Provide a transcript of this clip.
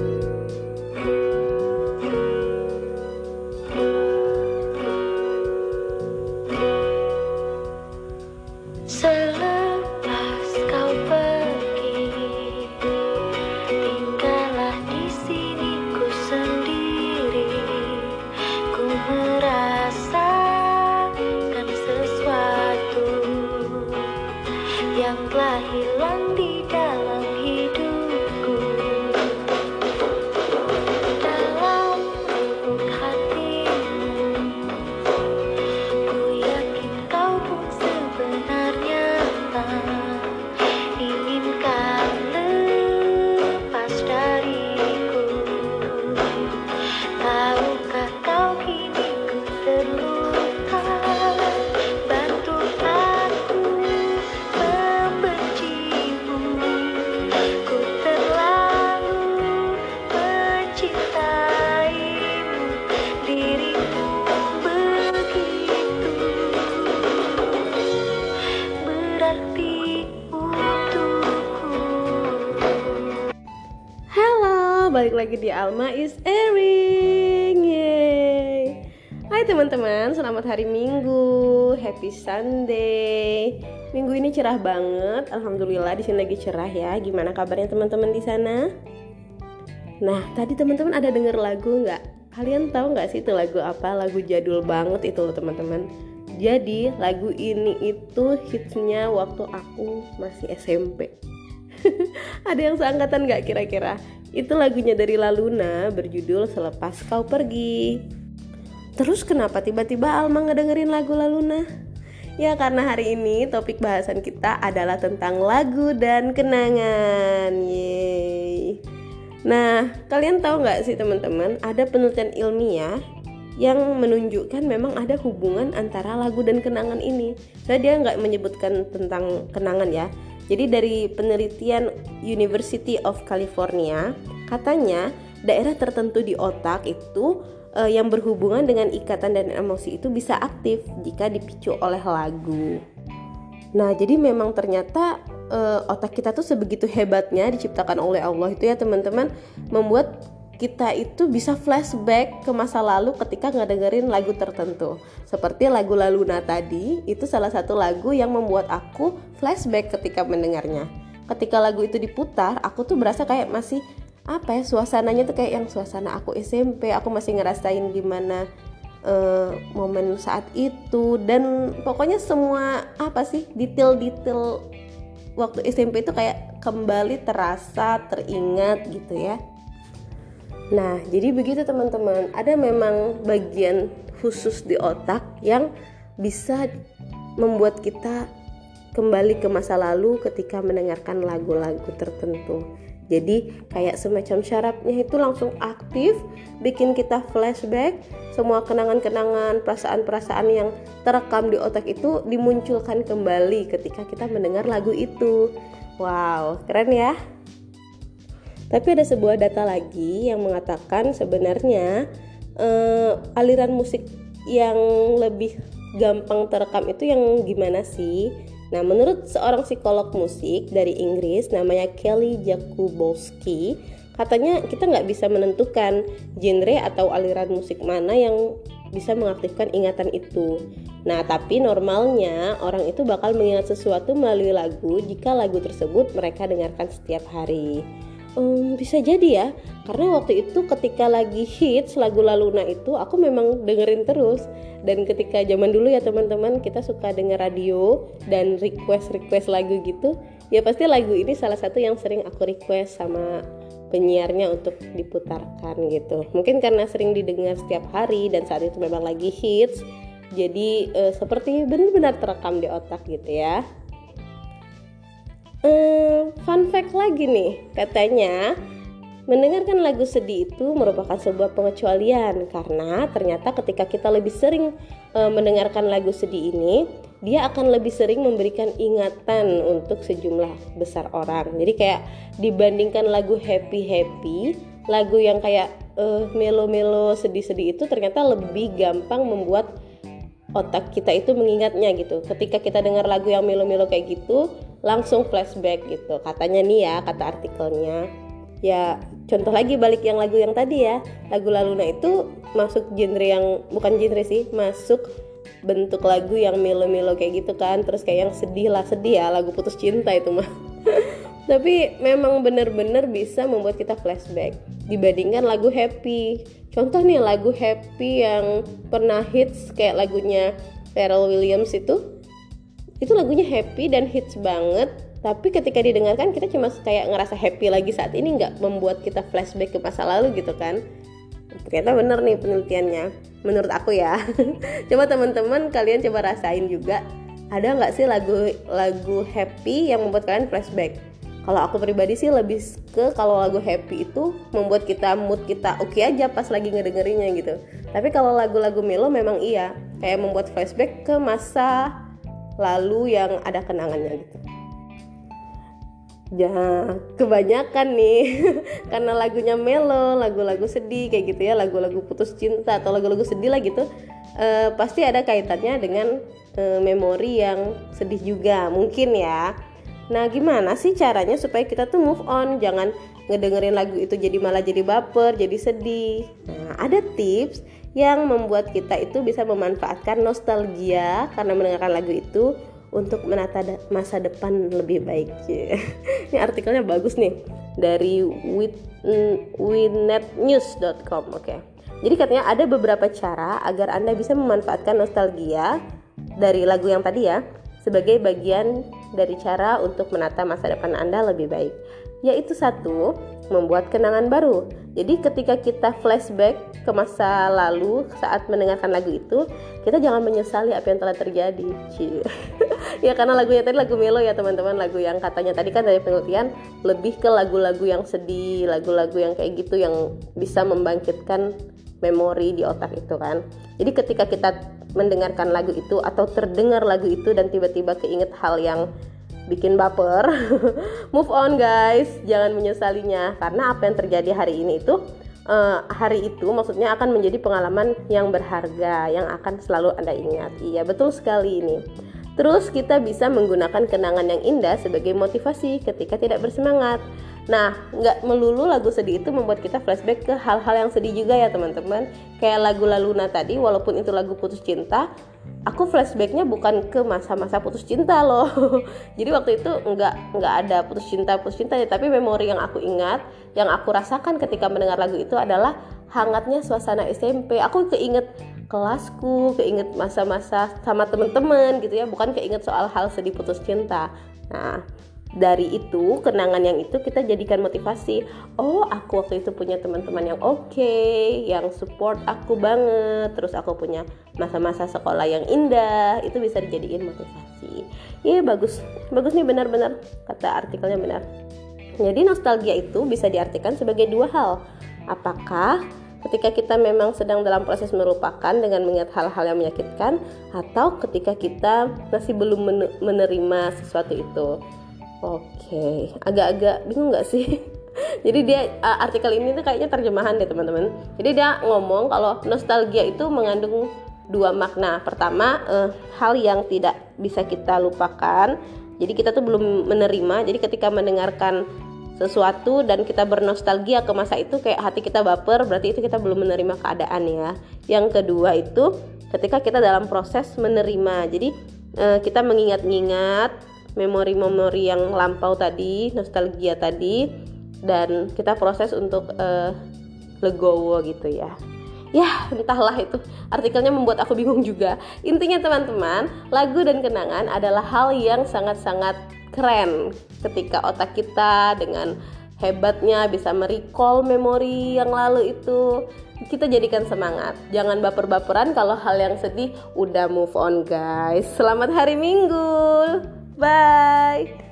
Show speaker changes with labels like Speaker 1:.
Speaker 1: Selepas
Speaker 2: lagi di Alma is airing. Yeay. Hai teman-teman, selamat hari Minggu. Happy Sunday. Minggu ini cerah banget. Alhamdulillah di sini lagi cerah ya. Gimana kabarnya teman-teman di sana? Nah, tadi teman-teman ada denger lagu nggak? Kalian tahu nggak sih itu lagu apa? Lagu jadul banget itu loh teman-teman. Jadi lagu ini itu hitsnya waktu aku masih SMP. Ada yang seangkatan nggak kira-kira? Itu lagunya dari Laluna berjudul Selepas Kau Pergi. Terus kenapa tiba-tiba Alma ngedengerin lagu Laluna? Ya karena hari ini topik bahasan kita adalah tentang lagu dan kenangan. Yeay. Nah, kalian tahu nggak sih teman-teman, ada penelitian ilmiah yang menunjukkan memang ada hubungan antara lagu dan kenangan ini. Saya dia nggak menyebutkan tentang kenangan ya. Jadi dari penelitian University of California, katanya daerah tertentu di otak itu eh, yang berhubungan dengan ikatan dan emosi itu bisa aktif jika dipicu oleh lagu. Nah, jadi memang ternyata eh, otak kita tuh sebegitu hebatnya diciptakan oleh Allah itu ya teman-teman membuat kita itu bisa flashback ke masa lalu ketika ngedengerin lagu tertentu. Seperti lagu Laluna tadi, itu salah satu lagu yang membuat aku flashback ketika mendengarnya. Ketika lagu itu diputar, aku tuh berasa kayak masih apa ya suasananya tuh kayak yang suasana aku SMP, aku masih ngerasain gimana eh, momen saat itu dan pokoknya semua apa sih detail-detail waktu SMP itu kayak kembali terasa, teringat gitu ya. Nah, jadi begitu teman-teman. Ada memang bagian khusus di otak yang bisa membuat kita kembali ke masa lalu ketika mendengarkan lagu-lagu tertentu. Jadi kayak semacam syarafnya itu langsung aktif, bikin kita flashback, semua kenangan-kenangan, perasaan-perasaan yang terekam di otak itu dimunculkan kembali ketika kita mendengar lagu itu. Wow, keren ya. Tapi ada sebuah data lagi yang mengatakan sebenarnya eh, aliran musik yang lebih gampang terekam itu yang gimana sih? Nah, menurut seorang psikolog musik dari Inggris namanya Kelly Jakubowski, katanya kita nggak bisa menentukan genre atau aliran musik mana yang bisa mengaktifkan ingatan itu. Nah, tapi normalnya orang itu bakal mengingat sesuatu melalui lagu jika lagu tersebut mereka dengarkan setiap hari. Um, bisa jadi ya, karena waktu itu ketika lagi hits lagu Laluna itu aku memang dengerin terus. Dan ketika zaman dulu ya teman-teman kita suka denger radio dan request request lagu gitu ya pasti lagu ini salah satu yang sering aku request sama penyiarnya untuk diputarkan gitu. Mungkin karena sering didengar setiap hari dan saat itu memang lagi hits. Jadi eh, seperti benar-benar terekam di otak gitu ya. Eh, fun fact lagi nih, katanya mendengarkan lagu sedih itu merupakan sebuah pengecualian karena ternyata ketika kita lebih sering eh, mendengarkan lagu sedih ini, dia akan lebih sering memberikan ingatan untuk sejumlah besar orang. Jadi kayak dibandingkan lagu happy happy, lagu yang kayak eh, melo-melo sedih-sedih itu ternyata lebih gampang membuat otak kita itu mengingatnya gitu. Ketika kita dengar lagu yang melo-melo kayak gitu, langsung flashback gitu. Katanya nih ya, kata artikelnya. ya contoh lagi balik yang lagu yang tadi ya. Lagu Laluna itu masuk genre yang bukan genre sih masuk bentuk lagu yang melo-melo kayak gitu kan. Terus kayak yang sedih lah sedih ya lagu putus cinta itu mah. Tapi memang bener-bener bisa membuat kita flashback dibandingkan lagu happy. Contoh nih lagu happy yang pernah hits kayak lagunya Pharrell Williams itu itu lagunya happy dan hits banget. Tapi ketika didengarkan kita cuma kayak ngerasa happy lagi saat ini nggak membuat kita flashback ke masa lalu gitu kan. Ternyata bener nih penelitiannya menurut aku ya. Coba teman-teman kalian coba rasain juga ada nggak sih lagu lagu happy yang membuat kalian flashback? Kalau aku pribadi sih lebih ke kalau lagu happy itu membuat kita mood kita oke okay aja pas lagi ngedengerinnya gitu. Tapi kalau lagu-lagu melo memang iya kayak membuat flashback ke masa lalu yang ada kenangannya gitu. Ya kebanyakan nih karena lagunya melo lagu-lagu sedih kayak gitu ya lagu-lagu putus cinta atau lagu-lagu sedih lah gitu e, pasti ada kaitannya dengan e, memori yang sedih juga mungkin ya. Nah gimana sih caranya supaya kita tuh move on? Jangan ngedengerin lagu itu jadi malah jadi baper jadi sedih. Nah ada tips yang membuat kita itu bisa memanfaatkan nostalgia karena mendengarkan lagu itu untuk menata masa depan lebih baik. Ini artikelnya bagus nih dari winetnews.com. Oke. Okay. Jadi katanya ada beberapa cara agar Anda bisa memanfaatkan nostalgia dari lagu yang tadi ya sebagai bagian dari cara untuk menata masa depan Anda lebih baik. Yaitu satu, membuat kenangan baru. Jadi ketika kita flashback ke masa lalu saat mendengarkan lagu itu, kita jangan menyesali apa yang telah terjadi. Ya karena lagunya tadi lagu melo ya teman-teman, lagu yang katanya tadi kan dari penelitian lebih ke lagu-lagu yang sedih, lagu-lagu yang kayak gitu yang bisa membangkitkan memori di otak itu kan. Jadi ketika kita mendengarkan lagu itu atau terdengar lagu itu dan tiba-tiba keinget hal yang bikin baper. Move on guys. Jangan menyesalinya. Karena apa yang terjadi hari ini itu uh, hari itu maksudnya akan menjadi pengalaman yang berharga yang akan selalu anda ingat. Iya betul sekali ini. Terus kita bisa menggunakan kenangan yang indah sebagai motivasi ketika tidak bersemangat. Nah, nggak melulu lagu sedih itu membuat kita flashback ke hal-hal yang sedih juga ya teman-teman. Kayak lagu Laluna tadi, walaupun itu lagu putus cinta, aku flashbacknya bukan ke masa-masa putus cinta loh. Jadi waktu itu nggak nggak ada putus cinta putus cinta ya, tapi memori yang aku ingat, yang aku rasakan ketika mendengar lagu itu adalah hangatnya suasana SMP. Aku keinget kelasku, keinget masa-masa sama temen-temen gitu ya, bukan keinget soal hal sedih putus cinta. Nah, dari itu kenangan yang itu kita jadikan motivasi. Oh aku waktu itu punya teman-teman yang oke okay, yang support aku banget. Terus aku punya masa-masa sekolah yang indah. Itu bisa dijadiin motivasi. Iya bagus. Bagus nih benar-benar kata artikelnya benar. Jadi nostalgia itu bisa diartikan sebagai dua hal. Apakah ketika kita memang sedang dalam proses melupakan dengan mengingat hal-hal yang menyakitkan atau ketika kita masih belum menerima sesuatu itu. Oke, agak-agak bingung nggak sih? Jadi dia artikel ini tuh kayaknya terjemahan deh teman-teman. Jadi dia ngomong kalau nostalgia itu mengandung dua makna. Pertama, eh, hal yang tidak bisa kita lupakan. Jadi kita tuh belum menerima. Jadi ketika mendengarkan sesuatu dan kita bernostalgia ke masa itu kayak hati kita baper berarti itu kita belum menerima keadaan ya yang kedua itu ketika kita dalam proses menerima jadi eh, kita mengingat-ingat memori-memori yang lampau tadi nostalgia tadi dan kita proses untuk eh, legowo gitu ya. Ya entahlah itu. Artikelnya membuat aku bingung juga. Intinya teman-teman lagu dan kenangan adalah hal yang sangat-sangat keren ketika otak kita dengan hebatnya bisa merecall memori yang lalu itu. Kita jadikan semangat. Jangan baper-baperan kalau hal yang sedih udah move on guys. Selamat hari minggu bye